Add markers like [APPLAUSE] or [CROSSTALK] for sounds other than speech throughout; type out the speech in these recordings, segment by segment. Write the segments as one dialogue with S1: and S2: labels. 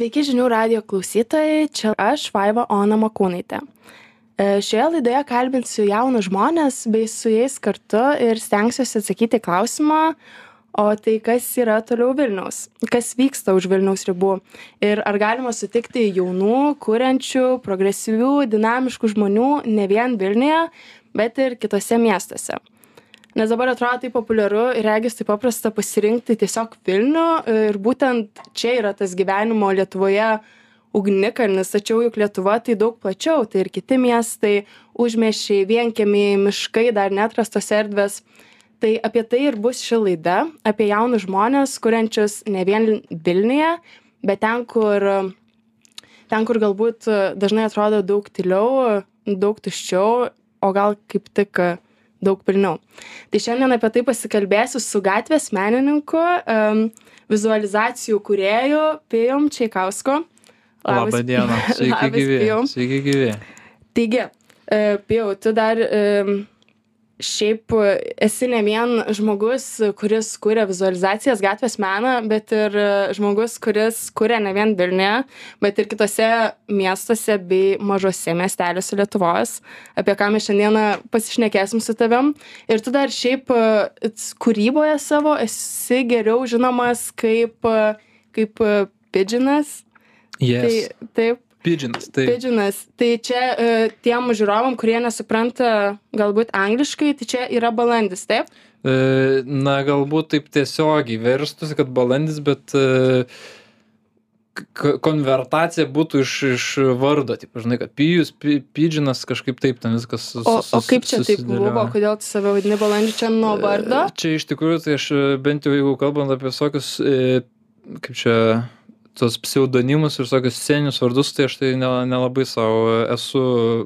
S1: Sveiki žinių radio klausytojai, čia aš Vaiva Ona Makūnaitė. E, šioje laidoje kalbinsiu jaunus žmonės bei su jais kartu ir stengsiuosi atsakyti klausimą, o tai kas yra toliau Vilniaus, kas vyksta už Vilniaus ribų? Ir ar galima sutikti jaunų, kuriančių, progresyvių, dinamiškų žmonių ne vien Vilniuje, bet ir kitose miestuose nes dabar atrodo taip populiaru ir regis taip paprasta pasirinkti tiesiog vilnių ir būtent čia yra tas gyvenimo lietuvoje ugnikalnis tačiau juk lietuva tai daug plačiau tai ir kiti miestai užmiesčiai vienkiemiai miškai dar neatrastos erdvės. Tai apie tai ir bus ši laida apie jaunus žmones kuriančius ne vien vilniuje bet ten kur ten kur galbūt dažnai atrodo daug tyliau daug tuščiau o gal kaip tik daug pilniau. Tai šiandien apie tai pasikalbėsiu su gatvės menininku, um, vizualizacijų kuriejų Pijom Čiaikausku.
S2: Labas, Labą dieną, [LAUGHS] sveiki gyvi. Sveiki gyvi.
S1: Taigi, uh, Pijau, tu dar um, šiaip esi ne vien žmogus kuris kuria vizualizacijas gatvės meną bet ir žmogus kuris kuria ne vien vilniuje bet ir kituose miestuose bei mažuose miesteliuose lietuvos apie ką mes šiandieną pasišnekėsim su tavim. Ir tu dar šiaip kūryboje savo esi geriau žinomas kaip kaip pidžinas.
S2: Yes.
S1: tai taip
S2: Pidžinas, tai.
S1: Pidžinas. Tai čia uh, tiem žiūrovam, kurie nesupranta galbūt angliškai, tai čia yra balandis, taip?
S2: Uh, na, galbūt taip tiesiogiai verstųsi, kad balandis, bet uh, konvertacija būtų iš, iš vardo, taip, žinai, kad pijus, pidžinas, kažkaip taip ten viskas
S1: sus, o, o kaip čia taip buvo, kodėl tu save vadini balandžiu čia nuo vardo?
S2: Čia iš tikrųjų, tai aš bent jau jeigu kalbant apie visokius, kaip čia, tuos pseudonimus ir tokius sceninius vardus, tai aš tai nelabai ne savo esu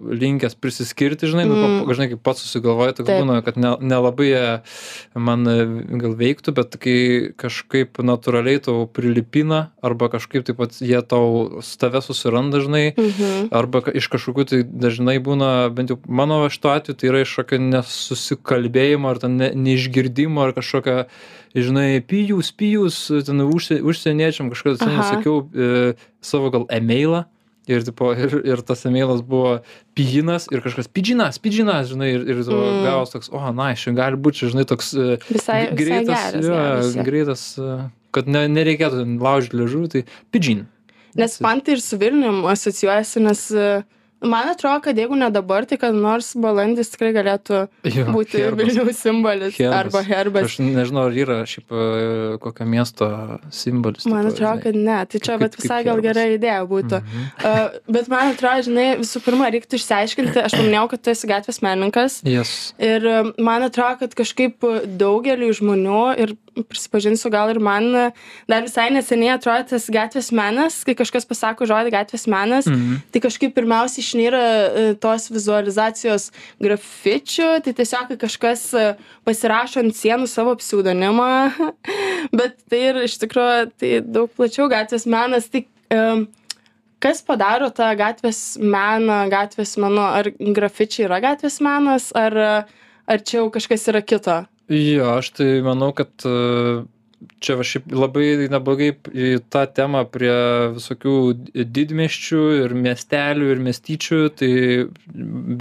S2: linkęs prisiskirti, žinai, nu, mm. nu, žinai, kaip pats susigalvoju, toks būna, kad nelabai ne, ne man e, gal veiktų, bet kai kažkaip natūraliai tau prilipina, arba kažkaip taip pat jie tau tave susiranda, žinai, mm -hmm. arba iš kažkokių tai dažnai būna, bent jau mano šituo atveju, tai yra iš kažkokio nesusikalbėjimo, ar ten ne, neišgirdimo, ar kažkokio žinai pijus pijus ten užsie užsieniečiam kažkada atsimenu sakiau e, savo gal emailą. Ir tipo ir ir tas emailas buvo pijinas ir kažkas pidžinas pidžinas žinai ir ir mm. gavos toks o nais čia gali būt čia žinai toks
S1: e, visai
S2: greitas
S1: visai geras,
S2: jo greitas e, kad ne nereikėtų ten laužyt liežuvį tai pidžin.
S1: Nes man tai ir su vilnium asocijuojasi nes man atrodo kad jeigu ne dabar tai kada nors balandis tikrai galėtų
S2: jo,
S1: būti
S2: herbas.
S1: Vilniaus simbolis
S2: Herbas.
S1: arba herbas.
S2: Aš nežinau, ar yra šiaip e, kokio miesto simbolis.
S1: Man
S2: tipo,
S1: atrodo,
S2: žinai.
S1: kad ne. Tai čia
S2: Kaip-
S1: bet visai gal gera idėja būtų.
S2: Mhm.
S1: Uh, bet man atrodo, žinai, visų pirma, reiktų išsiaiškinti, aš paminėjau, kad tu esi gatvės menininkas.
S2: Yes.
S1: Ir e, man atrodo, kad kažkaip daugeliu žmonių ir prisipažinsiu, gal ir man dar visai neseniai atrodo tas gatvės menas, kai kažkas pasako žodį gatvės menas,
S2: Mhm.
S1: tai kažkaip pirmiausia išnyra e, tos vizualizacijos grafičių, tai tiesiog kažkas e, pasirašo ant sienų savo pseudonimą, [LAUGHS] bet tai ir iš tikrųjų tai daug plačiau gatvės menas. Tai, um, Kas padaro tą gatvės meną, gatvės menu, ar grafičiai yra gatvės menas, ar, ar čia jau kažkas yra kito?
S2: Jo, aš tai manau, kad e, čia va šiaip labai neblogai į tą temą prie visokių didmieščių ir miestelių ir miestyčių, tai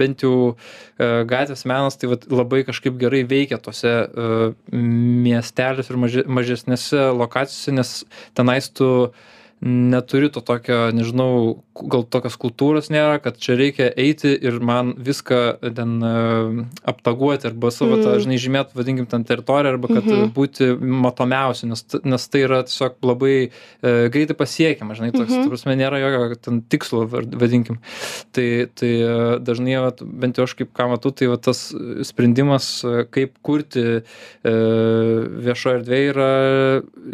S2: bent jau e, gatvės menas tai vat labai kažkaip gerai veikia tose e, miesteliuose ir maže, mažesnėse lokacijose, nes tenais tu neturi to tokio, nežinau, gal tokios kultūros nėra, kad čia reikia eiti ir man viską ten e, aptaguoti arba savo tą,
S1: Mm.
S2: žinai, žymėti, vadinkim, ten teritoriją arba kad
S1: Mhm.
S2: būti matomiausiu, nes, nes tai yra tiesiog labai e, greitai pasiekiama, žinai, toks,
S1: Mhm.
S2: ta prasme, nėra jokio ten tikslo, vadinkim. Tai, tai e, dažnai, vat, bent jau aš kaip ką matau, tai vat, tas sprendimas, kaip kurti e, viešoje erdvėje yra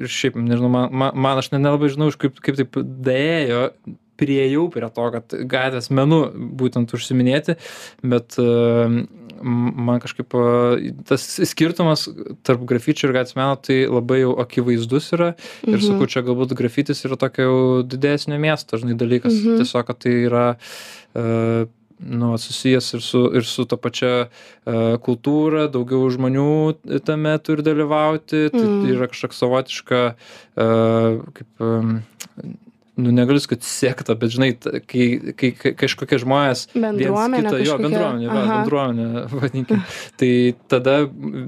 S2: ir šiaip, nežinau, man, man, man aš net nelabai žinau, iš kaip, kaip taip dėjo priejau prie to, kad gatvės menu būtent užsiminėti, bet e, man kažkaip e, tas skirtumas tarp grafičių ir gatvės meno tai labai jau akivaizdus yra ir
S1: Mhm.
S2: sakau, čia galbūt grafitis yra tokio jau didesnio miesto, žinai, dalykas,
S1: Mhm.
S2: tiesiog, kad tai yra e, nu, vat susijęs ir su, ir su ta pačia e, kultūra, daugiau žmonių tame turi dalyvauti, tai
S1: Mm.
S2: yra kažkoks savotiška, e, kaip, em, nu negaliu sakyt sekta bet žinai kai kai kai kažkokie žmonės
S1: Bendruomenė
S2: kitą jo bendruomenė va bendruomenė [LAUGHS] vadinkim [LAUGHS] tai tada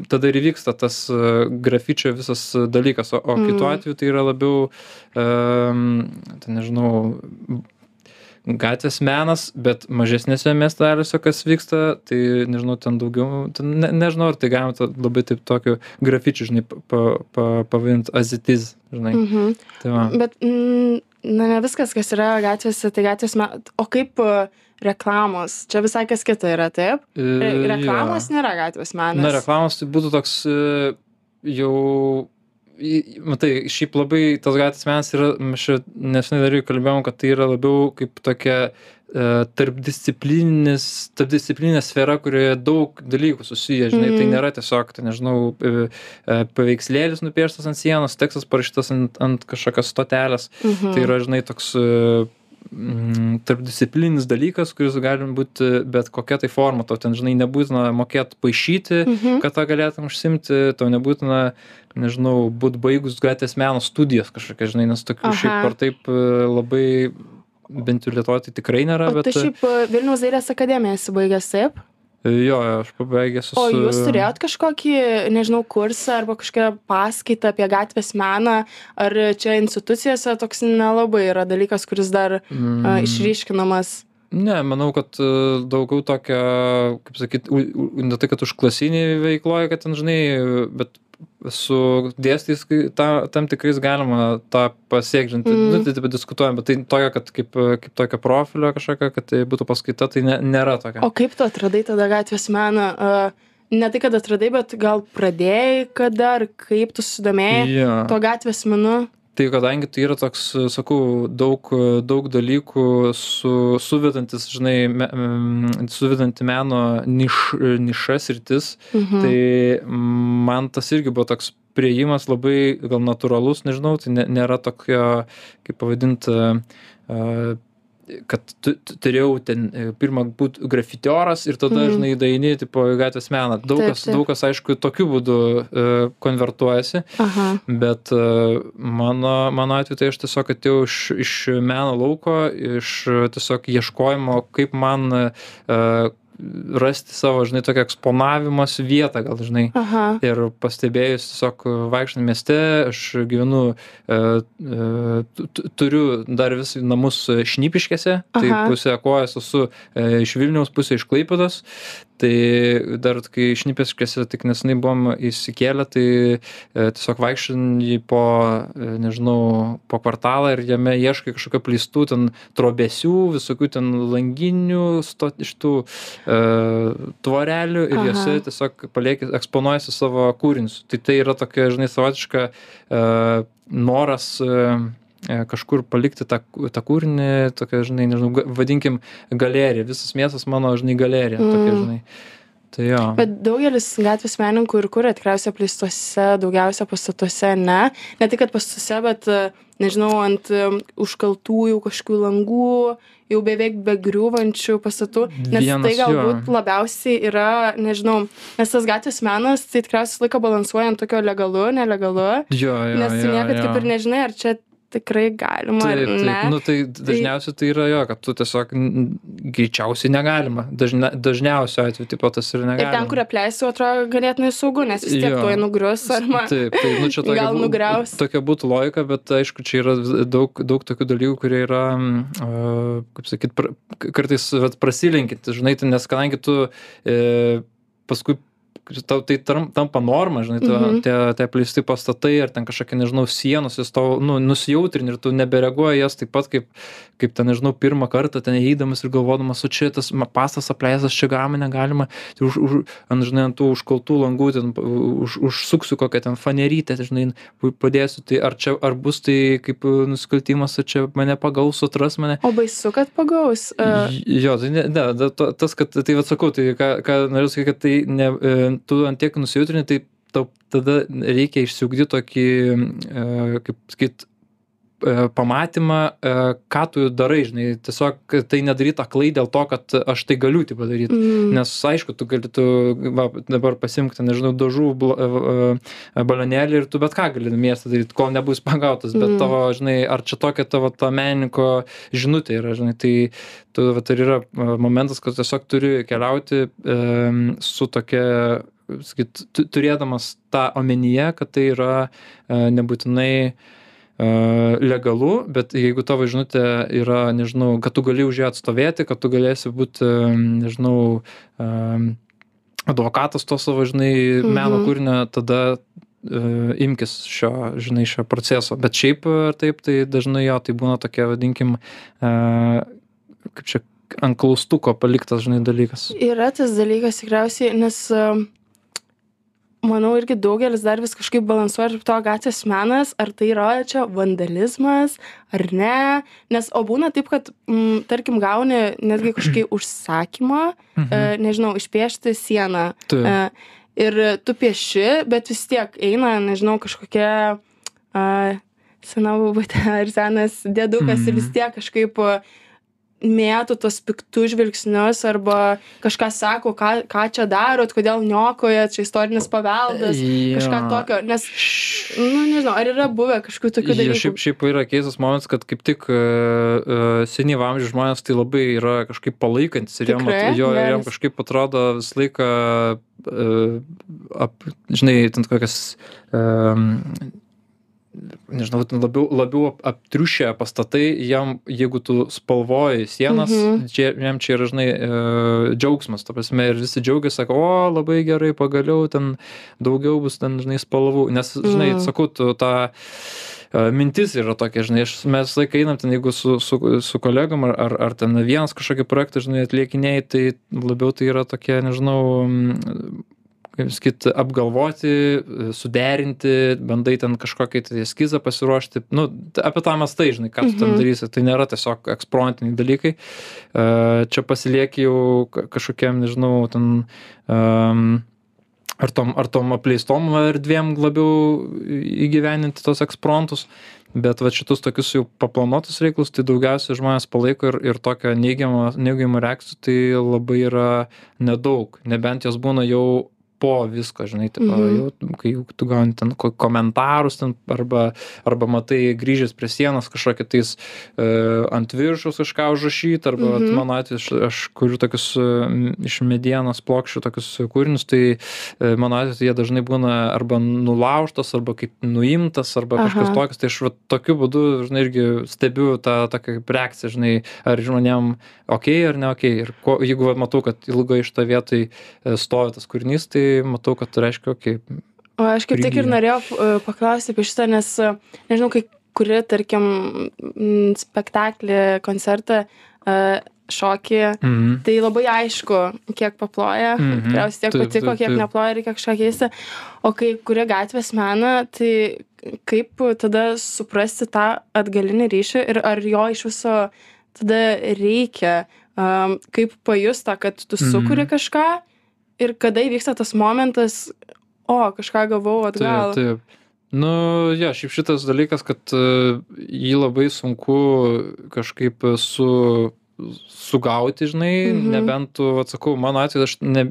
S2: tada ir įvyksta tas e, grafičio visas dalykas o o kitu
S1: Mm.
S2: atveju tai yra labiau em, ten nežinau gatvės menas bet mažesniuose miesteliuose kas vyksta tai nežinau ten daugiau ten ne nežinau ar tai galima tą labai taip tokiu grafičiu žinai pa pa pa pavadint as it is žinai
S1: Mhm.
S2: tai va
S1: Bet, mm, na, ne viskas, kas yra gatvėse, tai gatvės, me... o kaip e, reklamos, čia visai kas kita yra, taip? Re
S2: E,
S1: reklamos
S2: jo.
S1: nėra gatvės menas.
S2: na reklamos tai būtų toks e, jau matai šiaip labai tas gatvės menas yra mes čia nesenai dar kalbėjom kad tai yra labiau kaip tokia e, tarpdisciplininis tarpdisciplininė sfera kurioje daug dalykų susiję žinai tai
S1: Mhm.
S2: nėra tiesiog ten nežinau e, e, paveikslėlis nupieštas ant sienos tekstas parašytas ant ant kažkokios stotelės
S1: Mhm.
S2: tai yra žinai toks mm, tarpdisciplininis dalykas kuris gali būti bet kokia tai forma tau ten žinai nebūtina mokėt paišyti
S1: Mhm.
S2: kad tą galėtum užsiimti tau nebūtina nežinau būt baigus gatvės meno studijas kažkokias žinai nes tokių šiaip
S1: Aha.
S2: ar taip e, labai bent jau lietuvoj tai tikrai nėra
S1: O
S2: bet
S1: tu šiaip e, Vilniaus dailės akademiją esi baigęs, taip?
S2: Jo aš pabaigęs
S1: O
S2: esu
S1: jūs turėjot kažkokį, nežinau, kursą arba kažkokią paskaitą apie gatvės meną, ar čia institucijose toks nelabai yra dalykas, kuris dar
S2: mm,
S1: mm. išryškinamas?
S2: ne manau kad e, daugiau tokia kaip sakyt ne tai kad užklasinėj veikloj kad ten žinai bet su kai tą tam tikrais galima tą pasiekt žinai tai nu tai taip diskutuojam bet tai tokio kad kaip kaip tokio profilio kažkokio kad tai būtų paskaita tai ne nėra tokio
S1: O kaip tu atradai tada gatvės meną? A, Ne tai, kad atradai, bet gal pradėjai kada, ar kaip tu susidomėjai
S2: jo
S1: to gatvės menu?
S2: Tai kadangi tai yra toks sakau daug daug dalykų su suvedantis žinai me suvedanti meno niš nišas sritis
S1: Mhm.
S2: tai man tas irgi buvo toks priėjimas labai gal natūralus nežinau tai ne nėra tokio kaip pavadint kad tu tu turėjau ten e, pirma būt grafitioras ir tada
S1: Mhm.
S2: žinai daeini tipo gatvės meną daug
S1: Taip,
S2: kas
S1: taip.
S2: daug kas aišku tokiu būdu e, konvertuojasi
S1: Aha.
S2: bet e, mano mano atveju tai aš tiesiog atėjau iš iš meno lauko iš tiesiog ieškojimo kaip man e, rasti savo žinai tokią eksponavimosi vietą gal žinai
S1: Aha.
S2: ir pastebėjus tiesiog vaikštant mieste aš gyvenu e, e, tu- tu- turiu dar vis namus šnipiškėse tai
S1: Aha.
S2: pusę kojos esu e, iš vilniaus pusė iš klaipėdos tai dar kai šnipiškėse tik nesenai buvom įsikėlę tai e, tiesiog vaikščiojant po e, nežinau po kvartalą ir jame ieškai kažkokių apleistų ten trobesių visokių ten langinių sto iš tų e, tvorelių ir
S1: Aha.
S2: jose tiesiog palieki eksponuojasi savo kūrinius tai tai yra tokia žinai savotiška e, noras e, kažkur palikti tą tą kūrinį tokią žinai nežinau vadinkim galerija visas miestas mano žinai galerija tokia
S1: Mm.
S2: žinai tai jo
S1: Bet daugelis gatvės menininkų ir kuria tikriausiai apleistuose, daugiausia pastatuose, ne. Ne tik, kad pastatuose, bet, e, nežinau, ant e, užkaltų jau kažkokių langų, jau beveik be griūvančių pastatų. Nes
S2: Vienas
S1: tai
S2: jo.
S1: galbūt labiausiai yra, nežinau, nes tas gatvės menas, tai tikriausiai laiką balansuoja ant tokio legalu, nelegalu.
S2: jo jo
S1: Nes
S2: jo,
S1: niekad
S2: jo.
S1: kaip ir nežinai, ar čia tikrai galima
S2: Taip, taip.
S1: ne.
S2: Nu, tai dažniausiai tai yra jo, kad tu tiesiog greičiausiai negalima. Dažnia, dažniausiu atveju taip pat tas ir
S1: Ir
S2: negalima.
S1: ten, kur apleisiu, atrodo ganėtinai saugu, nes vis tiek tuoj nugrius arba...
S2: Taip, tai nu, čia [LAUGHS] tokia,
S1: Gal nugriaus.
S2: tokia būtų logika, bet aišku, čia yra daug, daug tokių dalykų, kurie yra, a, kaip sakyt, pra, kartais vat, prasilenkinti, žinai, tai nes kadangi tu e, paskui tau tai tam- tampa norma, žinai, ta,
S1: Mhm.
S2: tie, tie apleisti pastatai ar ten kažkokie, nežinau, sienos, jis tau nu, nusijautrini ir tu nebereaguoji jas taip pat kaip, kaip ten, nežinau, pirmą kartą ten eidamas ir galvodamas, o čia tas pastas apleistas, čia galima, negalima, tai už, už, ant, žinai, ant tų užkaltų langų ten už, užsuksiu kokią ten fanerytę, tai, žinai, padėsiu, tai ar čia, ar bus tai kaip e, nusikaltimas, ar čia mane pagaus, atras mane.
S1: O baisu, kad pagaus. Uh,
S2: Jo, tai ne, ne, tas, kad, tai vad sakau, tai ką, ką noriu sakyti, kad tai ne, e, tu ant tiek nusijautrini, tai tau tada reikia išsiugdyti tokį, e, kaip sakyt, pamatymą, e, ką tu darai, žinai, tiesiog tai nedaryt aklai dėl to, kad aš tai galiu tai padaryti.
S1: Mm.
S2: Nes aišku, tu gali, tu va, dabar pasimk, ten, nežinau, dažų e, e, balionėlį ir tu bet ką gali miestą daryti, kol nebus pagautas, bet
S1: Mm.
S2: tavo, žinai, ar čia tokia tavo ta menininko žinutė yra, žinai, tai tu, va, tai yra e, momentas, kad tiesiog turi keliauti e, su tokia, sakyt, tu- turėdamas tą omenyje, kad tai yra e, nebūtinai e, legalu, bet jeigu tavo žinutė yra, nežinau, kad tu gali už ją atstovėti, kad tu galėsi būti, nežinau, e, advokatas to savo, žinai,
S1: Mhm.
S2: meno kūrinio, tada e, imkis šio, žinai, šio proceso. Bet šiaip ar taip, tai dažnai jo, tai būna tokia, vadinkim, e, kaip čia ant klaustuko paliktas, žinai, dalykas.
S1: Yra tas dalykas tikriausiai, nes um, manau irgi daugelis dar vis kažkaip balansuoja tarp to gatvės menas, ar tai yra čia vandalizmas, ar ne. Nes o būna taip, kad, mm, tarkim, gauni netgi kažkokį [CLEARS THROAT] užsakymą, e,
S2: Mhm.
S1: nežinau, išpiešti sieną. E, ir tu pieši, bet vis tiek eina, nežinau, kažkokia a, sena bubutė ar senas dėdukas ir vis
S2: Mhm.
S1: tiek kažkaip a, mėtų tos piktus žvilgsnius arba kažką sako, ką, ką čia darot, kodėl niokojat, čia istorinis paveldas, kažką tokio, nes, nu, nežinau, ar yra buvę kažkokių tokių dalykų.
S2: šiaip, šiaip yra keistas momentas, kad kaip tik uh, senyvo amžiaus žmonės tai labai yra kažkaip palaikantis ir at- jo, ir
S1: Geras.
S2: kažkaip atrodo visą laiką, uh, ap, žinai, ten kokias, nežinau, labiau, labiau ap- aptriušę pastatai, jam, jeigu tu spalvoji sienas,
S1: Mhm.
S2: čia, jam čia yra, žinai, uh, džiaugsmas, ta prasme, ir visi džiaugiasi, sako, o, labai gerai, pagaliau ten daugiau bus ten, žinai, spalvų, nes, žinai,
S1: Mhm.
S2: sakau, tu tą e, mintis yra tokia, žinai, aš, mes laiką einam ten, jeigu su, su, su kolegom ar, ar, ar ten vienas kažkokį projektą, žinai, atliekinėjai, tai labiau tai yra tokie, nežinau, kaip sakyt, apgalvoti, suderinti, bandai ten kažkokį tai eskizą pasiruošti, nu, apie tą mes tai, žinai, ką tu ten
S1: Mhm.
S2: darysi, tai nėra tiesiog eksprontiniai dalykai, čia pasilieki jau ka- kažkokiam, nežinau, ten ar tom, ar tom apleistom erdvėm labiau įgyveninti tos eksprontus, bet va šitus tokius jau paplanuotus reikalus, tai daugiausiai žmonės palaiko ir, ir tokio neigiamo, neigiamų reakcijų tai labai yra nedaug, nebent jos būna jau po visko, žinai, tipo,
S1: Mhm.
S2: jau, kai jau tu gauni ten ko- komentarus ten, arba, arba matai grįžęs prie sienos kažkokį tais e, ant viršus kažką užrašyti, arba
S1: Mhm.
S2: mhm. mano atveju aš, aš kuriu tokius iš medienos plokščių tokius kūrinius, tai e, mano atveju tai jie dažnai būna arba nulaužtas, arba kaip nuimtas, arba
S1: Aha.
S2: kažkas tokius, tai aš va, tokiu būdu, žinai, irgi stebiu tą tokią reakciją, žinai, ar žmonėm ok ar ne ok. Ir ko, jeigu va, matau, kad ilgai iš to vietoj e, stovi tas kūrinys, tai matau, kad tai reiškia ok.
S1: O aš kaip tik ir norėjau uh, paklausti apie šitą, nes, uh, nežinau, kai kuri, tarkim, mm, spektaklį, koncertą, uh, šokį,
S2: Mhm.
S1: tai labai aišku, kiek paploja,
S2: Mhm.
S1: tikriausiai tiek
S2: Taip,
S1: patiko,
S2: taip,
S1: kiek
S2: taip.
S1: neploja, reikia kažką keisti. O kai kurie gatvės meną, tai kaip tada suprasti tą atgalinį ryšį ir ar jo iš viso tada reikia, um, kaip pajustą, kad tu sukuri kažką ir kada įvyksta tas momentas, o, kažką gavau atgal.
S2: Taip, taip. Nu, jo, šiaip šitas dalykas, kad e, jį labai sunku kažkaip su, sugauti, žinai,
S1: Mhm.
S2: nebent tu, atsakau, mano atveju aš ne,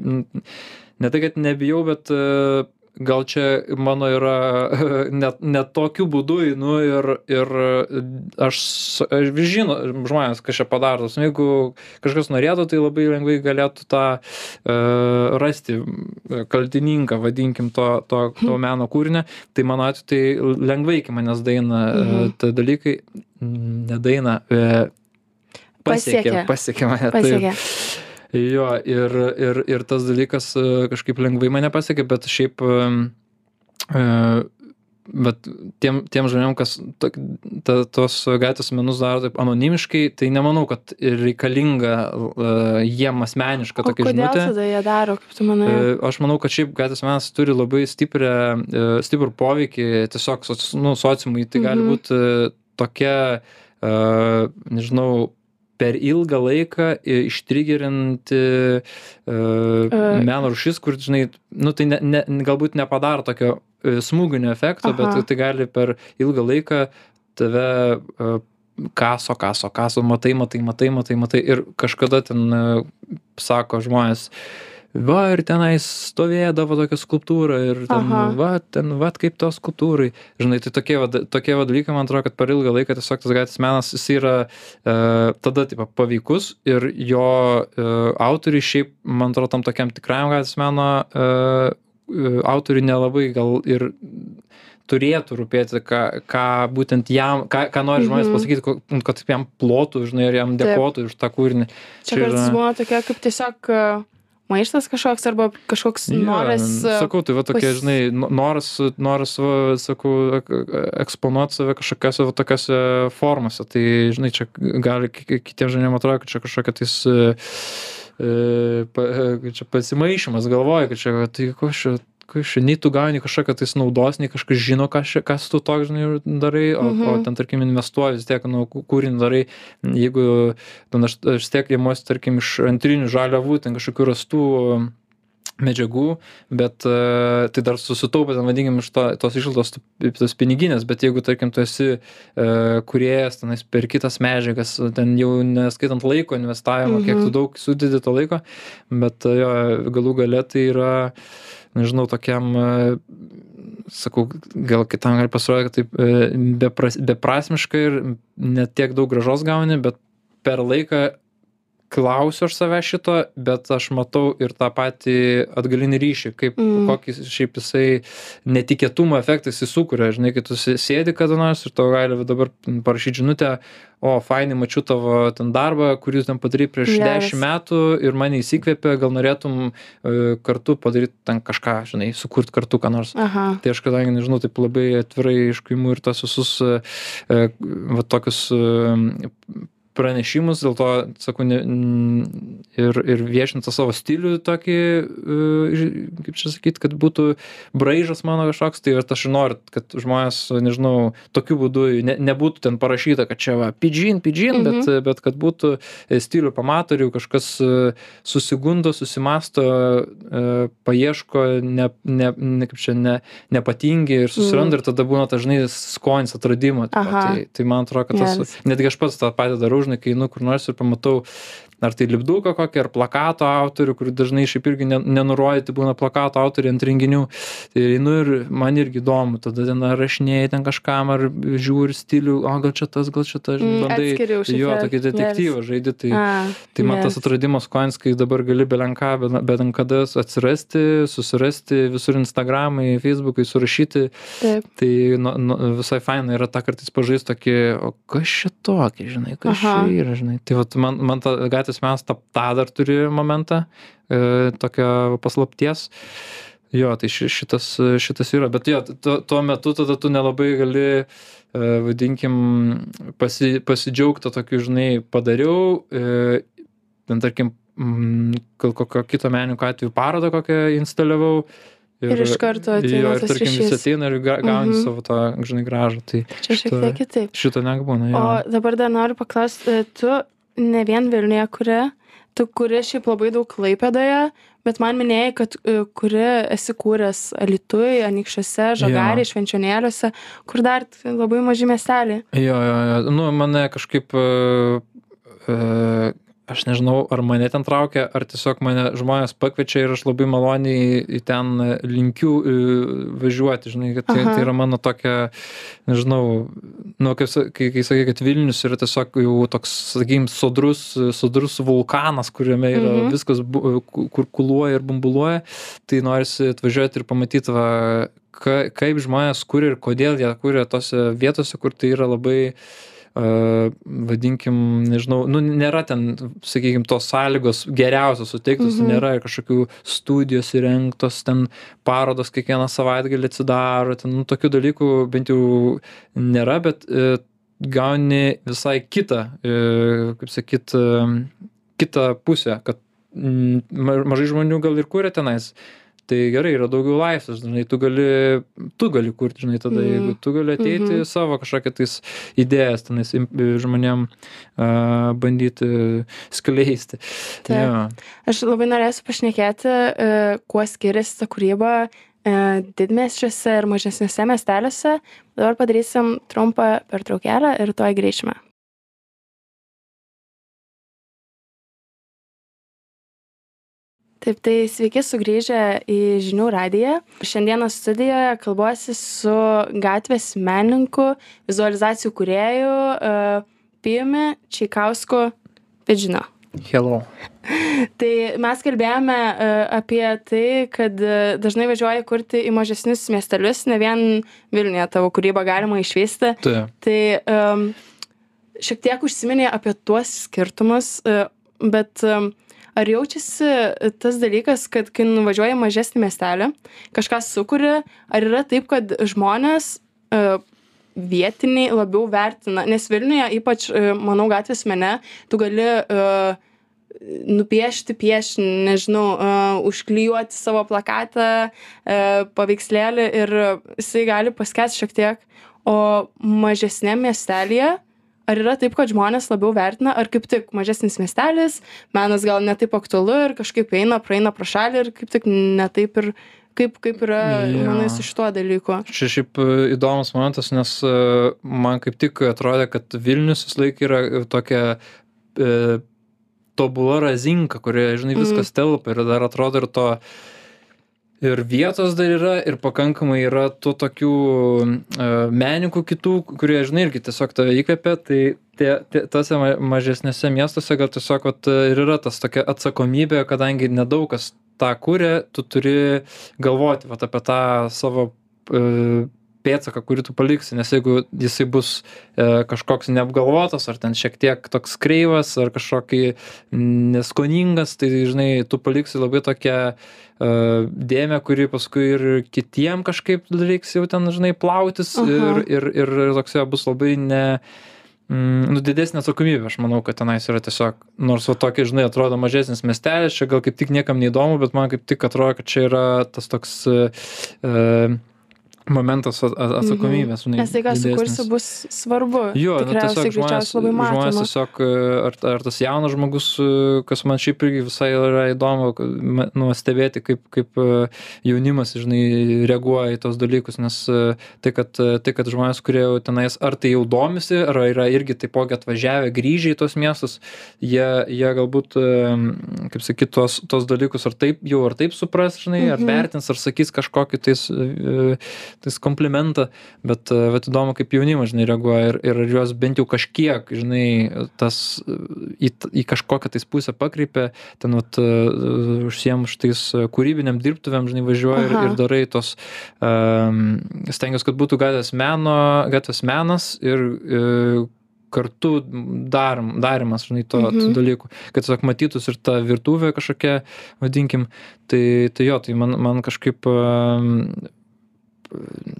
S2: ne tai, kad nebijau, bet e, gal čia mano yra [LAUGHS] net, net tokiu būdu, nu ir, ir aš, aš žino žmonės, kas čia padaro. Nu, Jeigu kažkas norėtų, tai labai lengvai galėtų tą uh, rasti e, kaltininką, vadinkim, to, to, to meno kūrinio. Tai mano atveju tai lengvai iki manęs daina
S1: Mhm.
S2: mhm. tie dalykai, nedaina. E,
S1: Pasiekė.
S2: pasiekė, pasiekė mane. taip. Jo, ir, ir, ir tas dalykas e, kažkaip lengvai mane pasiekė, bet šiaip, e, bet tiem, tiem žmonėm, kas ta, ta, tos gatvės menus daro taip anonimiškai, tai nemanau, kad reikalinga e, jiem asmeniška tokia
S1: kodėl
S2: žinutė.
S1: tada jie daro, kaip tu manai?
S2: E, Aš manau, kad šiaip gatvės menas turi labai stiprią, e, stiprų poveikį tiesiog nu, sociumui. Tai gali
S1: Mhm.
S2: būti tokia, e, nežinau, per ilgą laiką i- ištrigerinti uh, meno rušis, kur, žinai, nu, tai ne, ne, galbūt nepadaro tokio e, smūginio efekto,
S1: Aha.
S2: bet tai gali per ilgą laiką tave kaso, kaso, kaso, matai, matai, matai, matai, matai ir kažkada ten sako žmonės, va ir tenais stovėdavo tokia skulptūra ir ten
S1: Aha.
S2: va ten vat kaip to skulptūrai žinai tai tokie va tokie va dalykai man atrodo kad per ilgą laiką tiesiog tas gatvės menas jis yra e, tada tipo paveikus ir jo e, autoriai šiaip man atrodo tam tokiam tikrajam gatvės meno e, e, autoriui nelabai gal ir turėtų rūpėti, ką, ką būtent jam, ką, ką nori žmonės
S1: Mhm.
S2: pasakyti, ko- kad jam plotų, žinai, ir jam
S1: Taip.
S2: dėkotų už tą kūrinį.
S1: Čia
S2: Čia yra-
S1: būna tokia kaip tiesiog maištas kažkoks arba kažkoks
S2: Jo,
S1: noras. e,
S2: sakau, tai va tokie,
S1: pas-
S2: žinai, no- noras, noras va, sakau, ek- eksponuoti save kažkokiose va tokiose formose. Tai, žinai, čia gali ki- ki- kitiems žmonėms atrodo, kad čia kažkokia tais e, e, pa, e, čia pasimaišymas galvoja, kad čia, tai ko čia, kas čia, nei tu gauni kažkokią tais naudos, nei kažkas žino, kas, čia, kas tu toks, žinai, darai, o, mhm. o ten, tarkim, investuoji vis tiek, nu, kū- kūrinį darai, jeigu, ten aš, aš vis tiek įmuosi, tarkim, iš antrinių žaliavų, ten kažkokių rastų medžiagų, bet e, tai dar susitaupė, ten vadinkim, iš to, tos išlaidos, tos piniginės, bet jeigu, tarkim, tu esi e, kuriejas, tenais per kitas medžiagas, ten jau neskaitant laiko investavimo, mhm. kiek tu
S1: Mhm.
S2: daug sudedi to laiko, bet e, jo, galų gale tai yra, nežinau, tokiam, e, sakau, gal kitam gali pasirodyti, kad taip e, bepras, beprasmiška ir net tiek daug gražos gauni, bet per laiką klausiu aš savęs šito, bet aš matau ir tą patį atgalinį ryšį, kaip
S1: Mm.
S2: kokį šiaip jisai netikėtumo efektas jis sukuria, žinai, kai tu sė- sėdi kada nors ir tau gali va dabar parašyti žinutę, o fainai mačiau tavo ten darbą, kurį tu ten padarai prieš
S1: Geras.
S2: dešimt metų ir mane įsikvėpė, gal norėtum e, kartu padaryti ten kažką, žinai, sukurti kartu ką nors.
S1: Aha.
S2: Tai aš kadangi, nežinau, taip labai atvirai iškaimu ir tos visus e, e, va tokius e, pranešimus, dėl to, sakau, ne, ir, ir viešinti tą savo stilių tokį, e, kaip čia sakyti, kad būtų braižas mano kažkoks, tai aš noriu, kad žmonės, nežinau, tokiu būdu ne, nebūtų ten parašyta, kad čia va, pidžin, pidžin,
S1: Mhm.
S2: bet, bet kad būtų e, stilių pamatorių, kažkas e, susigundo, susimasto, paieško, ne, ne, ne, kaip čia, ne, nepatingi ir susiranda ir tada būna dažnai skonis atradimo.
S1: Aha.
S2: Tai, tai man atrodo, kad tas,
S1: Geras.
S2: netgi aš pats tą patį darau, žinai, kai einu kur nors ir pamatau, ar tai lipduką kokį, ar plakato autorių, kur dažnai šiaip irgi ne- nenurodyti būna plakato autoriai ant renginių. Tai einu ir man irgi įdomu, tada ten ar rašinėjai ten kažkam, ar žiūri stilių, o gal čia tas, gal čia tas,
S1: Mm,
S2: bandai. Jo, tokį detektyvą žaidži, tai...
S1: A,
S2: Tai man tas
S1: geras.
S2: atradimas koins, kai dabar gali belenką, bet, ant kada atsirasti, susirasti visur Instagramai, Facebookai, surašyti,
S1: Taip.
S2: tai nu, nu, visai faina yra tą kartais pažaisti tokį, o kas čia tokį, žinai, kas
S1: Aha.
S2: čia yra, žinai. Tai vat, man, man ta gatvės mes tą, tą dar turi momentą, e, tokio paslapties. Jo, tai ši, šitas, šitas yra, bet jo, tuo, tuo metu tada tu nelabai gali, e, vadinkim, pasi, pasidžiaugti tokiu, žinai, padariau, e, ten tarkim, mm, gal kokio kito menininko atveju parodą kokią instaliavau.
S1: Ir iš karto ateina
S2: jo, ir tarkim
S1: ryšys.
S2: ateina ir ga- gauni
S1: Mhm.
S2: savo tą, žinai, gražą. Tai
S1: Čia šiek tiek kitaip.
S2: šito nebūna. Jo.
S1: O dabar dar noriu paklausti, tu ne vien Vilniuje kuri, tu kuri šiaip labai daug klaipėdoje, bet man minėjai, kad e, kuri esi kūręs Alitui, Anikščiuose, Žagariai, Švenčionėliuose, kur dar labai maži miesteliai.
S2: Jo, jo, jo. Nu, mane kažkaip, e, e, aš nežinau, ar mane ten traukia, ar tiesiog mane žmonės pakviečia ir aš labai maloniai ten linkiu e, važiuoti, žinai, kad tai, tai yra mano tokia, nežinau, nu, kai, sa- kai, kai sakai, kad Vilnius yra tiesiog jau toks, sakykim, sodrus, sodrus vulkanas, kuriame yra
S1: Mhm.
S2: viskas, kur kuluoja ir bumbuluoja, tai norisi atvažiuoti ir pamatyti, va, ka, kaip žmonės kuria ir kodėl jie kuria tose vietose, kur tai yra labai Uh, vadinkim, nežinau, nu, nėra ten, sakykime, tos sąlygos geriausios suteiktos,
S1: Mhm.
S2: nėra kažkokių studijos įrengtos, ten parodos kiekvieną savaitgalį atsidaro, ten nu, tokių dalykų bent jau nėra, bet uh, gauni visai kitą, uh, kaip sakyt, uh, kitą pusę, kad ma- mažai žmonių gal ir kuria tenais. Tai gerai, yra daugiau laisvės, žinai, tu gali, tu gali kurti, žinai, tada,
S1: Mm.
S2: jeigu tu gali ateiti
S1: Mhm.
S2: savo kažkokią tais idėjas tenais žmonėm uh, bandyti skleisti.
S1: Taip.
S2: Jo.
S1: Aš labai norėsiu pašnekėti, e, kuo skiriasi ta kūryba e, didmiesčiuose ir mažesniuose miesteliuose. Dabar padarysim trumpą pertraukėlę ir tuoj grįžime. Taip, tai sveiki sugrįžę į žinių radiją. Šiandieną studijoje kalbuosi su gatvės menininku, vizualizacijų kuriejų uh, Pijumi Čikausku Pidžino.
S2: Hello. [LAUGHS]
S1: Tai mes kalbėjome uh, apie tai, kad uh, dažnai važiuoji kurti į mažesnius miestelius, ne vien Vilniuje tavo kūrybą galima išvysti.
S2: Taip.
S1: Tai um, šiek tiek užsiminė apie tuos skirtumus, uh, bet um, ar jaučiasi tas dalykas kad kai nuvažiuoji į mažesnį miestelį kažką sukuri ar yra taip kad žmonės e, vietiniai labiau vertina? Nes vilniuje ypač e, manau gatvės mene tu gali e, nupiešti piešinį, nežinau, užklijuoti savo plakatą, paveikslėlį ir jisai gali paskęsti šiek tiek, o mažesnėm miestelėje ar yra taip kad žmonės labiau vertina ar kaip tik mažesnis miestelis menas gal ne taip aktualu ir kažkaip eina praeina pro šalį ir kaip tik ne taip ir kaip kaip yra
S2: Jo.
S1: manai su šituo dalyku
S2: Čia šiaip e, įdomus momentas, nes e, man kaip tik atrodė, kad Vilnius vis laik yra tokia e, tobula razinka, kurioje, žinai, viskas telpa ir dar atrodo ir to ir vietos dar yra, ir pakankamai yra tų tokių e, menininkų kitų, kurie, žinai, irgi tiesiog tave įkvepia, tai tie, tie, tose ma- mažesnėse miestuose gal tiesiog vat, ir yra tas tokia atsakomybė, kadangi nedaug kas tą kūrė, tu turi galvoti vat, apie tą savo e, pėdsaką, kurį tu paliksi, nes jeigu jisai bus e, kažkoks neapgalvotas, ar ten šiek tiek toks kreivas, ar kažkokį neskoningas, tai, žinai, tu paliksi labai tokią e, dėmę, kuri paskui ir kitiem kažkaip reiks jau ten, žinai, plautis
S1: Aha.
S2: ir, ir, ir toks jo bus labai ne... Mm, nu, didesnė atsakomybė, aš manau, kad tenais yra tiesiog, nors va tokia, žinai, atrodo mažesnis miestelis, čia gal kaip tik niekam neįdomu, bet man kaip tik atrodo, kad čia yra tas toks e, momentas atsakomybės. žinai,
S1: nes tai ką sukursi bus svarbu
S2: Jo, nu, tiesiog žmonės, žmonės tiesiog, e, ar, ar tas jaunas žmogus, e, kas man šiaip irgi visai yra įdomu, nu, stebėti, kaip, kaip e, jaunimas, žinai, reaguoja į tos dalykus, nes tai, kad, tai, kad žmonės, kurie tenais, ar tai jau domisi, ar yra irgi taipogi atvažiavę, grįžę į tos miestus, jie, jie galbūt, kaip sakyt, tos, tos dalykus ar taip, jau ar taip supras, žinai, ar
S1: Mhm.
S2: vertins, ar sakys kažkokį tais, tais komplimentą, bet, e, bet įdomu, kaip jaunimas, žinai, reaguoja ir, ir juos bent jau kažkiek, žinai, tas e, į, į kažkokią tais pusę pakreipia, ten, vat, e, užsiem šitais kūrybiniam dirbtuvėm, žinai, važiuoja ir, ir darai tos, um, stengiuosi, kad būtų gatvės meno, gatvės menas ir e, kartu darim, darimas, žinai, to, mhm. Tų dalykų, kad tiesiog matytųs ir ta virtuvė kažkokia, vadinkim, tai, tai jo, tai man, man kažkaip um,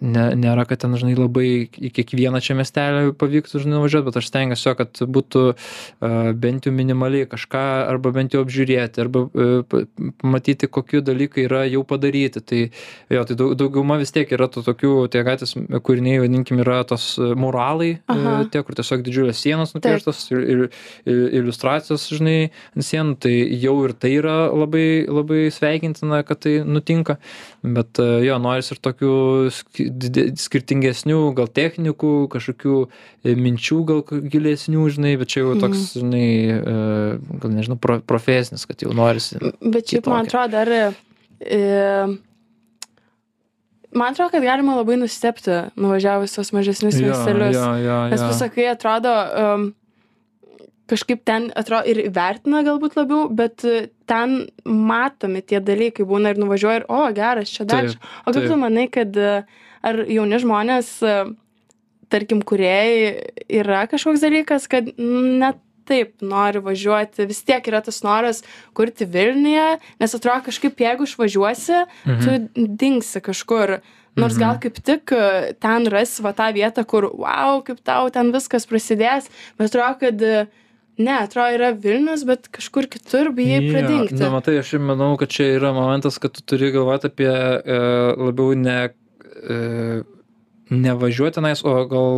S2: ne, nėra, kad ten, žinai, labai į kiekvieną čia miestelį pavyktų, žinai, nuvažiuoti, bet aš stengiuosi, kad būtų uh, bent jau minimaliai kažką, arba bent jau apžiūrėti, arba uh, matyti, kokie dalykai yra jau padaryti. Tai, jo, tai daug, dauguma vis tiek yra tų tokių, tie gatvės kūriniai, vadinkim, yra tos e, moralai,
S1: Aha.
S2: uh, tie, kur tiesiog didžiulės sienos nupieštos ir, ir, ir iliustracijos, žinai, ant sienų, tai jau ir tai yra labai, labai sveikintina, kad tai nutinka, bet jo, noris ir tokių skirtingesnių, gal technikų, kažkokių e, minčių, gal gilesnių, žinai, bet čia jau toks, žinai, e, gal nežinau, pro, profesinis, kad jau norisi.
S1: Bet šiaip man
S2: kitokia.
S1: atrodo, dar. E, man atrodo, kad galima labai nustepti nuvažiavus tos mažesnius miestelius.
S2: jo, jo,
S1: Nes
S2: jo.
S1: pasakai, atrodo, um, kažkaip ten atrodo ir vertina galbūt labiau, bet e, ten matomi tie dalykai būna ir nuvažiuoja ir, o, geras, čia dar.
S2: Taip,
S1: čia." O kaip tu manai, kad e, ar jauni žmonės, e, tarkim, kuriejai, yra kažkoks dalykas, kad net taip nori važiuoti, vis tiek yra tas noras kurti Vilniuje, nes atrodo kažkaip jeigu išvažiuosi,
S2: Mhm.
S1: tu dingsi kažkur. Nors gal kaip tik ten rasi va tą vietą, kur, wow, kaip tau ten viskas prasidės, bet atrodo, kad ne, atrodo yra Vilnius, bet kažkur kitur bijai pradingti.
S2: Na, matai, aš manau, kad čia yra momentas, kad tu turi galvoti apie e, labiau ne, e, nevažiuot tenais o gal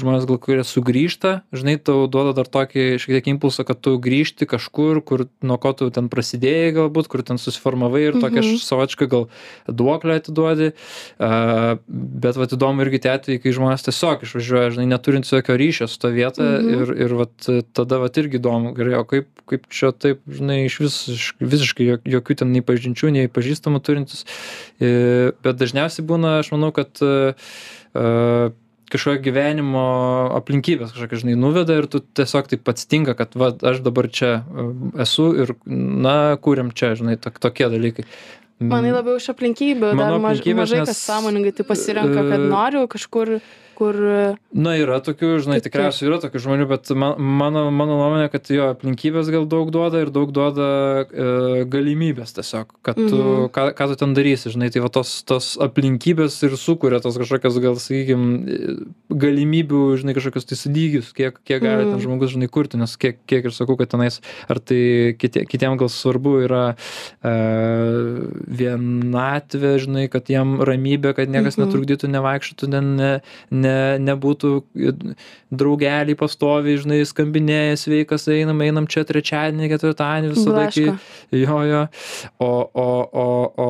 S2: žmonės gal kurie sugrįžta žinai tau duoda dar tokį šiek tiek impulsą kad tu grįžti kažkur kur nuo ko tu ten prasidėjai galbūt kur ten susiformavai ir tokią
S1: Mhm.
S2: savotišką gal duoklę atiduodi a, bet vat įdomu irgi tie atvejai kai žmonės tiesiog išvažiuoja žinai neturintys jokio ryšio su ta vieta
S1: Mhm.
S2: ir ir vat tada vat irgi įdomu gerai o kaip kaip čia taip žinai iš visiškai jok jokių ten nei pažinčių nei pažįstamų turintys i bet dažniausiai būna aš manau kad a a kažkokio gyvenimo aplinkybės kažkokios žinai nuveda ir tu tiesiog taip atsitinka kad vat aš dabar čia a, esu ir na kuriam čia žinai tok tokie dalykai.
S1: Manai labiau iš aplinkybių, dar maž, mažai
S2: nes,
S1: kas sąmoningai tai pasirenka, kad
S2: e,
S1: noriu kažkur, kur...
S2: Na, yra tokių, žinai, tikriausiai yra tokių žmonių, bet man, mano, mano nuomonė, kad jo aplinkybės gal daug duoda ir daug duoda e, galimybės tiesiog, kad tu,
S1: Mhm.
S2: ką, ką tu ten darysi, žinai, tai va tos, tos aplinkybės ir sukuria tos kažkokias, gal, sakykime, galimybių, žinai, kažkokius tai lygius, kiek, kiek gali ten
S1: Mhm.
S2: žmogus, žinai, kurti, nes kiek, kiek ir sakau, kad tenais, ar tai kitie, kitiem gal svarbu yra e, vienatvė, žinai, kad jam ramybė, kad niekas
S1: Mhm.
S2: netrukdytų, nevaikščiotų, ne, ne, ne, nebūtų draugeliai pastoviai, žinai, skambinėja, sveikas, einam, einam čia trečiadienį, ketvirtadienį, iki...
S1: Blaško.
S2: Jo, jo. O, o, o, o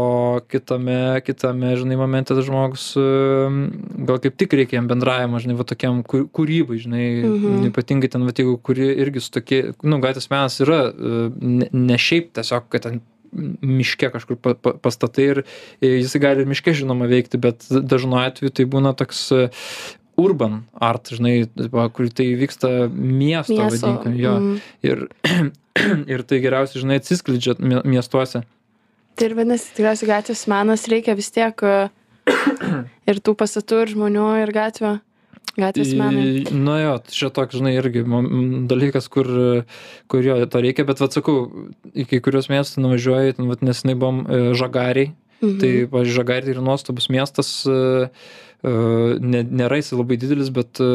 S2: kitame, kitame, žinai, momente tas žmogus, em, gal kaip tik reikia jam bendravimo, žinai, va tokiam kū- kūrybai, žinai,
S1: Mhm.
S2: ypatingai ten, va, jeigu kuri irgi su tokie, nu, gatvės menas yra e, ne, ne šiaip tiesiog, kad ten miške kažkur pa, pa, pastatai ir e, jisai gali ir miške žinoma veikti, bet dažnu atveju tai būna toks e, urban art, žinai, kur tai vyksta miesto,
S1: Miesto.
S2: vadinkim, jo.
S1: mm.
S2: Ir, [CLEARS THROAT] ir tai geriausiai, žinai, atsiskleidžia mie- miestuose.
S1: Tai ir vadinasi, tikriausiai gatvės menas reikia vis tiek e, [CLEARS THROAT] ir tų pastatų, ir žmonių, ir gatvė. Gatvės menai.
S2: Nu jo, tai čia toks, žinai, irgi dalykas, kur, kur jo to reikia, bet, vad sakau, į kai kurios miestus nuvažiuoji, ten, vad nesinai buvom e, žagariai,
S1: Mhm.
S2: tai, pavyzdžiui, žagariai tai yra nuostabus miestas, e, ne, nėra jisai labai didelis, bet e,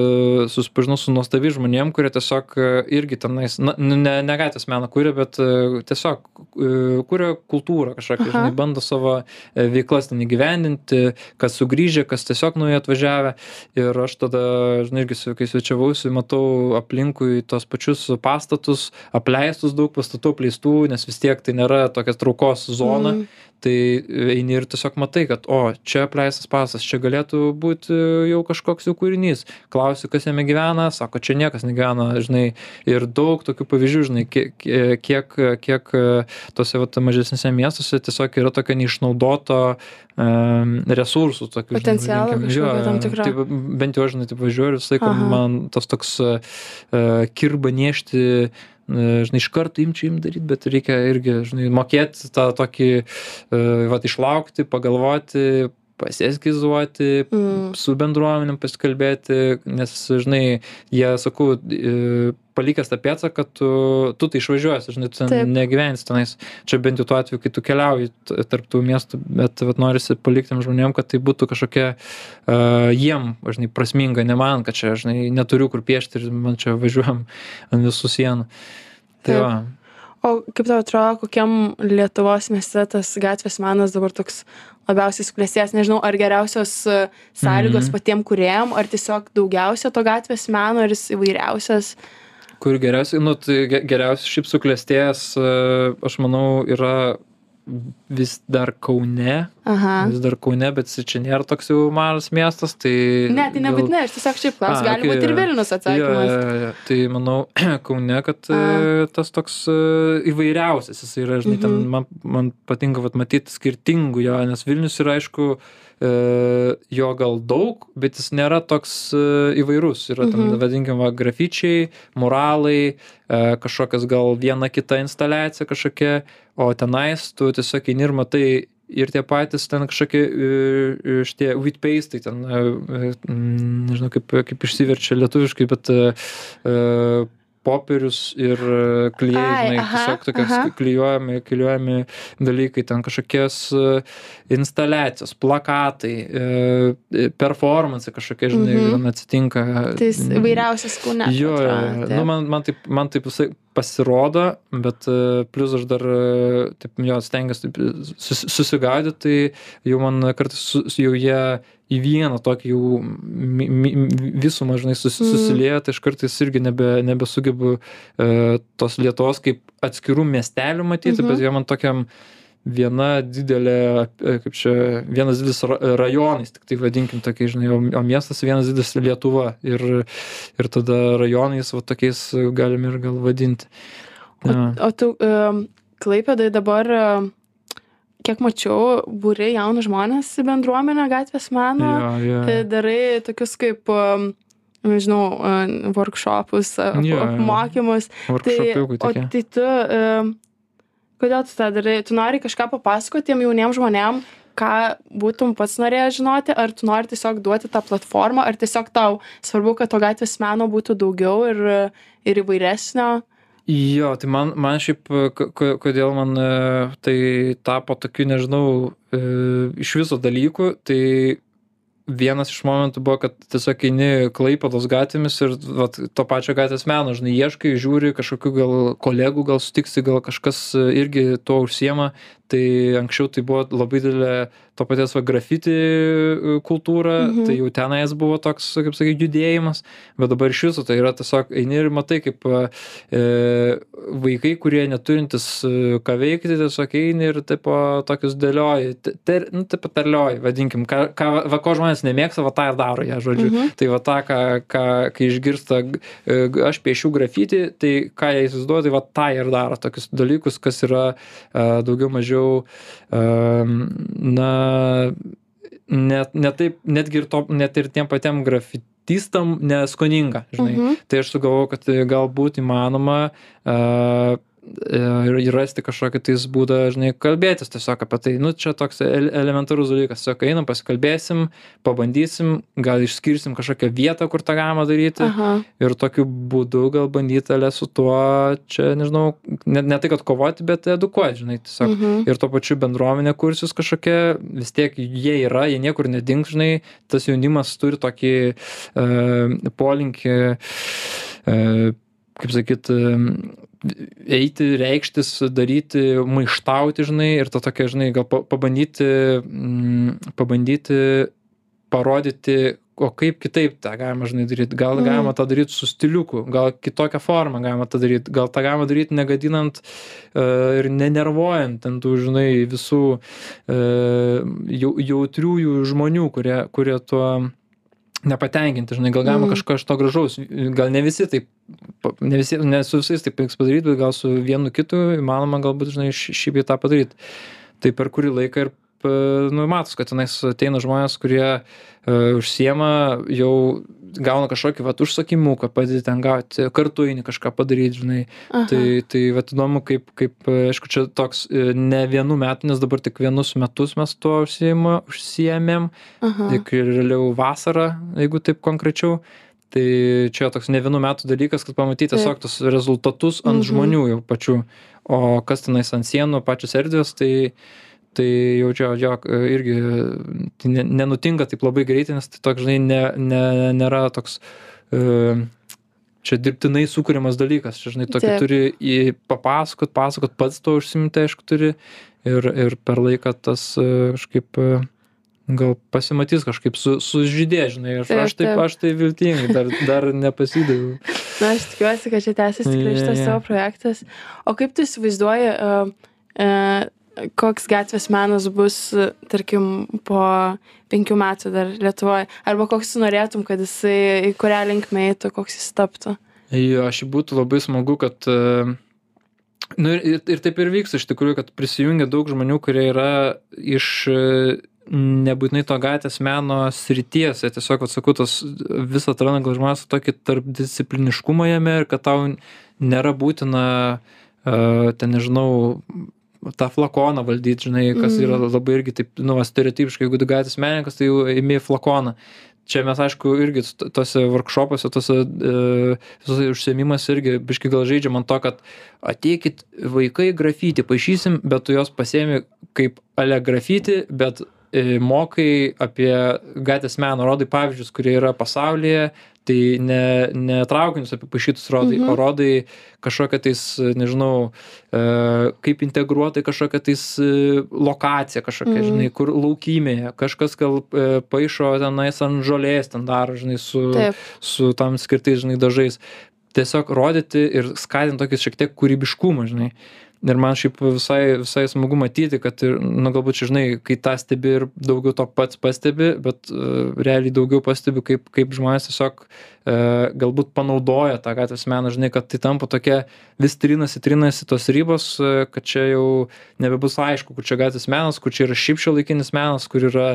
S2: susipažinau su nuostabi žmonėm, kurie tiesiog e, irgi tenais, na, nu, ne, ne gatvės meną kuria, bet e, tiesiog e, kuria kultūrą kažkokią, žinai, bando savo e, veiklas ten įgyvendinti, kas sugrįžę, kas tiesiog nuo jų atvažiavę. Ir aš tada, žinai, irgi, kai svečiavausi, matau aplinkui tos pačius pastatus, apleistus daug pastatų apleistų, nes vis tiek tai nėra tokia traukos zona.
S1: Mhm.
S2: Tai eini ir tiesiog matai, kad, o, čia apleistas pastatas, čia galėtų būti jau kažkoks jų kūrinys. Klausiu, kas jame gyvena, sako, čia niekas negyvena, žinai, ir daug tokių pavyzdžių, žinai, kiek, kiek, kiek e, tose vat, mažesnėse miestuose tiesiog yra tokio neišnaudoto um, resursų. Tokių,
S1: tam tikro.
S2: Tai bent jau, žinai, taip važiuoju ir visą laiką man tas toks uh, kirba niešti e, žinai, iš karto imčiau im daryti, bet reikia irgi, žinai, mokėti tą tokį, va, išlaukti, pagalvoti, pasieskizuoti,
S1: Mm.
S2: su bendruomenėm pasikalbėti, nes, žinai, jie, sakau, e, palikęs tą pėdsaką, tu, tu tai išvažiuosi, žinai, tu ten
S1: Taip.
S2: negyvensi tenais. Čia bent jau tuo atveju, kai tu keliauji t- tarp tų miestų, bet vat, norisi palikti žmonėm, kad tai būtų kažkokia uh, jiem, žinai, prasminga, ne man, kad čia, žinai, neturiu kur piešti ir man čia važiuojam ant visų sienų. Tai
S1: Taip.
S2: va.
S1: O kaip tau atrodo, kokiam Lietuvos mieste tas gatvės menas dabar toks labiausiai suklestėjęs, nežinau, ar geriausios e, sąlygos
S2: Mhm.
S1: patiem kurėjom, ar tiesiog daugiausia to gatvės meno, ar jis įvairiausias.
S2: Kur geriausiai, nu, tai ge- geriausiai šiaip suklestėjęs, e, aš manau, yra vis dar Kaune,
S1: Aha.
S2: vis dar Kaune, bet čia nėra toks jau mažas miestas, tai...
S1: Ne, tai nebūtinai, aš tiesiog šiaip klausiu,
S2: A,
S1: gali
S2: okei,
S1: būti ir
S2: jo.
S1: Vilnius
S2: Jo,
S1: atsakymas.
S2: jo, jo. Tai manau, [CLEARS THROAT] Kaune, kad e, tas toks e, įvairiausias jis yra, žinai, ten
S1: Mhm.
S2: man, man patinka vat, matyti skirtingų jo, nes Vilnius yra, aišku, jo gal daug, bet jis nėra toks e, įvairus. Yra ten,
S1: Mhm.
S2: vadinkim, va, grafičiai, muralai, e, kažkokias gal viena kita instaliacija kažkokia, o tenais tu tiesiog eini ir matai ir tie patys ten kažkokie e, e, šitie wheat paste, ten, e, e, nežinau kaip, kaip išsiverčia lietuviškai, bet e, e, popierius ir e, klijai,
S1: Ai,
S2: žinai, tiesiog tokie
S1: aha.
S2: klijuojami, klijuojami dalykai, ten kažkokios e, instaliacijos, plakatai, e, performance kažkokie, žinai, mm atsitinka.
S1: Tai
S2: mm,
S1: įvairiausias kūne.
S2: Jo, jo. nu, man, man taip, man taip visai pasirodo, bet plus aš dar, taip, jo, stengiuosi susigaudyti, tai jau man kartais su- jau jie į vieną tokį jau mi mi visumą žinai susi
S1: Mm.
S2: susilieja tai aš kartais irgi nebe nebesugebu e, tos lietuvos kaip atskirų miestelių matyti
S1: Mhm.
S2: bet jie man tokiam viena didelė e, kaip čia vienas didelis ra rajonais tiktai vadinkim tokiais žinai o o miestas vienas didelis lietuva ir ir tada rajonais va tokiais galim ir gal vadinti
S1: O,
S2: Jo.
S1: o tu um, Klaipėdai dabar, um, kiek mačiau, būri jaunus žmonės į bendruomenę gatvės meno,
S2: Jo, jo.
S1: e, darai tokius kaip, um, nežinau, uh, workshopus,
S2: jo.
S1: apmokymus. Tai, o tai tu, um, kodėl tu tą darai? Tu nori kažką papasakoti tiem jauniem žmonėm, ką būtum pats norėjęs žinoti, ar tu nori tiesiog duoti tą platformą, ar tiesiog tau svarbu, kad to gatvės meno būtų daugiau ir, ir įvairesnio.
S2: Jo, tai man, man šiaip, ko- ko- kodėl man e, tai tapo tokiu, nežinau, e, iš viso dalykų, tai vienas iš momentų buvo, kad tiesiog eini klaipados gatvėmis ir vat, to pačio gatvės meno, žinai, ieškai, žiūri kažkokių gal kolegų, gal sutiksi, gal kažkas e, irgi tuo užsiema, tai anksčiau tai buvo labai didelė to paties va grafiti e, kultūra,
S1: Mhm.
S2: tai jau tenais buvo toks, kaip sakai, judėjimas, bet dabar iš viso tai yra tiesiog eini ir matai, kaip e, vaikai, kurie neturintys e, ką veikti, tiesiog eini ir taip tokius dėlioji, te- ter, nu, taip terlioji, vadinkim, ką, ką, va, ko žmonės nemėgsta, va tą ir daro jie, žodžiu.
S1: Mhm.
S2: Tai va tą, ką, ką, kai išgirsta, e, aš piešiu grafitį, tai ką jie įsivaizduoja, tai va tą ir daro, tokius dalykus, kas yra e, daugiau mažiau, e, na, net, net taip, netgi ir, to, net ir tiem patiem grafitistam neskoninga, žinai.
S1: Mhm.
S2: Tai aš sugalvojau, kad galbūt įmanoma uh, ir rasti kažkokį tais būdą, žinai, kalbėtis tiesiog apie tai. Nu, čia toks ele- elementarus dalykas. Tiesiog einam, pasikalbėsim, pabandysim, gal išskirsim kažkokią vietą, kur tą galima daryti.
S1: Aha.
S2: Ir tokiu būdu gal bandyti ale su tuo, čia, nežinau, ne, ne tai, kad kovoti, bet edukuoti, žinai, tiesiog.
S1: Mhm.
S2: Ir tuo pačiu bendruomenė kursis kažkokia, vis tiek jie yra, jie niekur nedings, žinai, tas jaunimas turi tokį e, polinkį, e, kaip sakyt, e, eiti, reikštis, daryti, maištauti, žinai, ir to tokia, žinai, gal pa- pabandyti, mm, pabandyti parodyti, o kaip kitaip tą galima, žinai, daryti. Gal
S1: Mhm.
S2: galima tą daryti su stiliuku, gal kitokią formą galima tą daryti, gal tą galima daryti negadinant uh, ir nenervuojant ant tų, žinai, visų uh, jau, jautriųjų žmonių, kurie, kurie tuo nepatenkinti, žinai, gal galima
S1: Mhm.
S2: kažko iš to gražaus, gal ne visi taip, ne, visi, ne su visais taip pavyks padaryti, bet gal su vienu kitu įmanoma galbūt, žinai, šį bei tą padaryti. Tai per kurį laiką ir, p- nu, matos, kad tenais ateina žmonės, kurie uh, užsiema, jau gauna kažkokį, va, užsakymuką, padėti ten gauti, kartu eini kažką padaryti, žinai.
S1: Aha.
S2: Tai, tai va, įdomu, kaip, kaip, e, aišku, čia toks e, ne vienų metų, nes dabar tik vienus metus mes tuo užsiema, užsiemėm,
S1: Aha.
S2: tik ir realiau vasarą, jeigu taip konkrečiau. Tai čia toks ne vienų metų dalykas, kad pamatyti tiesiog tos rezultatus ant
S1: Mhm.
S2: žmonių jau pačių. O kas tenais ant sienų, pačios erdvės, tai, tai jau čia, jo, irgi tai ne, nenutinka taip labai greitai, nes tai toks, žinai, ne, ne, nėra toks e, čia dirbtinai sukūriamas dalykas. Čia, žinai, tokį
S1: Taip.
S2: turi papasakot, pasakot, pats to užsimti, aišku, turi. Ir, ir per laiką tas e, kažkaip e, gal pasimatys kažkaip su, sužydė, žinai. Aš,
S1: Taip,
S2: aš, taip,
S1: taip.
S2: aš tai viltingai dar, dar nepasidaviau.
S1: Na, aš tikiuosi, kad čia tęsis tikrai šitas tavo projektas. O kaip tu įsivaizduoji, uh, uh, koks gatvės menas bus, tarkim, po penkių metų dar Lietuvoje? Arba koks tu norėtum, kad jisai į kurią linkmę eitų, koks jis taptų?
S2: Jo, aš būtų labai smagu, kad... e, Nu ir, ir, taip ir vyksta iš tikrųjų, kad prisijungia daug žmonių, kurie yra iš e, nebūtinai to gatvės meno srities. Jie tiesiog, atsakau, tas visą atranda gal žmonės tokį tarpdiscipliniškumą jame ir kad tau nėra būtina, uh, ten nežinau, tą flakoną valdyti, žinai, kas
S1: Mhm.
S2: yra labai irgi taip, nu, stereotipiškai, jeigu tu gatvės menininkas, tai jau imi flakoną. Čia mes, aišku, irgi tose workshopuose, tose e, užsiemimas irgi biški gal žaidžiam ant to, kad ateikit vaikai grafiti, paaišysim, bet tu jos pasiemi kaip ale grafiti, bet e, mokai apie gatvės meną, rodai pavyzdžius, kurie yra pasaulyje, tai ne ne traukinius apipaišytus rodai
S1: Mhm.
S2: o rodai kažkokią tais nežinau e, kaip integruotai kažkokią tais e, lokaciją kažkokią
S1: Mhm.
S2: žinai kur laukymėje kažkas gal e, paišo tenais ant žolės ten daro žinai su su tam skirtais žinai dažais tiesiog rodyti ir skatint tokį šiek tiek kūrybiškumą žinai ir man šiaip visai visai smagu matyti kad ir nu galbūt čia žinai kai tą stebi ir daugiau to pats pastebi bet e, realiai daugiau pastebiu kaip kaip žmonės tiesiog e, galbūt panaudoja tą gatvės meną žinai kad tai tampa tokia vis trinasi trinasi tos ribos e, kad čia jau nebebus aišku kur čia gatvės menas kur čia yra šiaip šiuolaikinis menas kur yra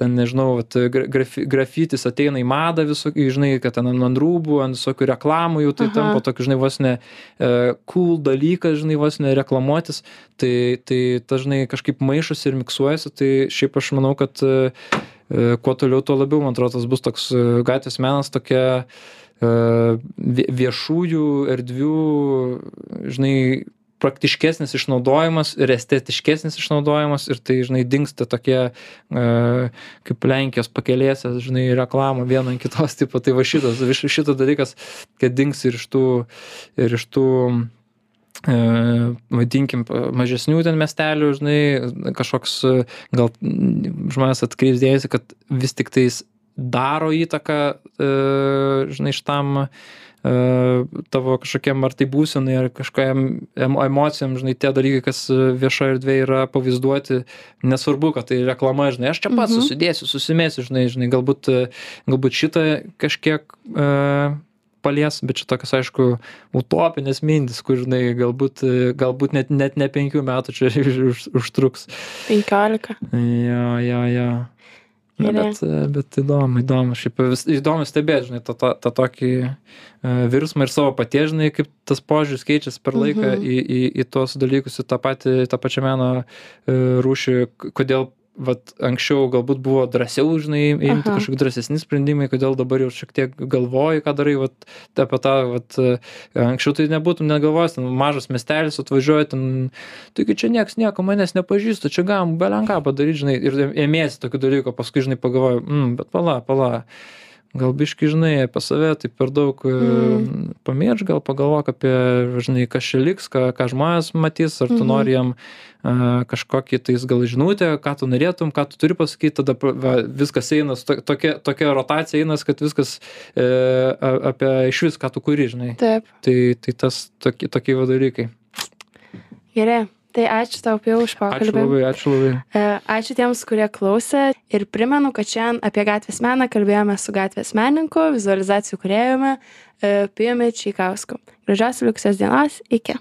S2: ten nežinau vat gra grafi grafitis ateina į madą visokį žinai kad ten ant ant rūbų ant visokių reklamų jau tai
S1: Aha.
S2: tampa tokiu žinai vos ne e, cool dalykas žinai vos ne reklamuotis tai tai tas žinai kažkaip maišosi ir miksuojasi tai šiaip aš manau kad e, e, kuo toliau tuo labiau man atrodo tas bus toks e, gatvės menas tokia e, vie- viešųjų erdvių žinai praktiškesnis išnaudojimas ir estetiškesnis išnaudojimas ir tai žinai dingsta tokie e, kaip lenkijos pakelėse žinai reklamą viena ant kitos [LAUGHS] tipo tai va šitas šitas dalykas kad dings ir iš tų ir iš tų e, vadinkim mažesnių ten miestelių žinai kažkoks gal žmonės atkreips dėmesį kad vis tiktais daro įtaką e, žinai šitam e, tavo kažkokiam ar tai būsenai ar kažkokiam emo emocijom žinai tie dalykai kas viešoj erdvėj yra pavaizduoti nesvarbu kad tai reklama žinai aš čia pats
S1: Mhm.
S2: susidėsiu susimesiu žinai žinai galbūt e, galbūt šitą kažkiek e, palies bet čia tokios aišku utopinės mintys kur žinai galbūt e, galbūt net net ne penkių metų čia [LAUGHS] už, užtruks
S1: 15.
S2: jo jo jo
S1: Gerai.
S2: bet, e, bet įdomu, įdomu, šiaip įdomu stebėti, žinai, tą, tą, tą tokį e, virsmą ir savo paties, žinai, kaip tas požiūris keičiasi per laiką
S1: Mhm.
S2: į, į, į tuos dalykus, į tą patį, tą pačią meno e, rūšį, kodėl vat anksčiau galbūt buvo drąsiau, žinai, imti kažkokie drąsesni sprendimai, kodėl dabar jau šiek tiek galvoji, ką darai, vat, apie tą, vat, e, anksčiau tai nebūtum negalvojęs, ten mažas miestelis atvažiuoja, ten, taigi čia nieks nieko manęs nepažįsta, čia galim belenką padaryti, žinai, ir ėmėsi tokių dalykų, paskui, žinai, pagalvoju, mm, bet pala, pala. Gal biški, žinai, apie save tai per daug
S1: Mm.
S2: mm. pamirš, gal pagalvok apie, žinai, kas čia liks, ką, ką žmonės matys, ar tu
S1: Mhm.
S2: nori jam a, kažkokį tais gal žinutę, ką tu norėtum, ką tu turi pasakyti, tada va, viskas eina, to- tokia, tokia rotacija eina, kad viskas e, apie iš vis, ką tu kuri, žinai.
S1: Taip.
S2: Tai, tai tas tokie, tokie dalykai.
S1: Gerai. Tai ačiū tau jau už
S2: Ačiū
S1: pokalbį.
S2: labai, ačiū labai.
S1: E, Ačiū tiems, kurie klausė ir primenu, kad šiandien apie gatvės meną kalbėjome su gatvės menininku, vizualizacijų kuriejumi Pijumi Čikausku. Gražios liuksės dienos, iki.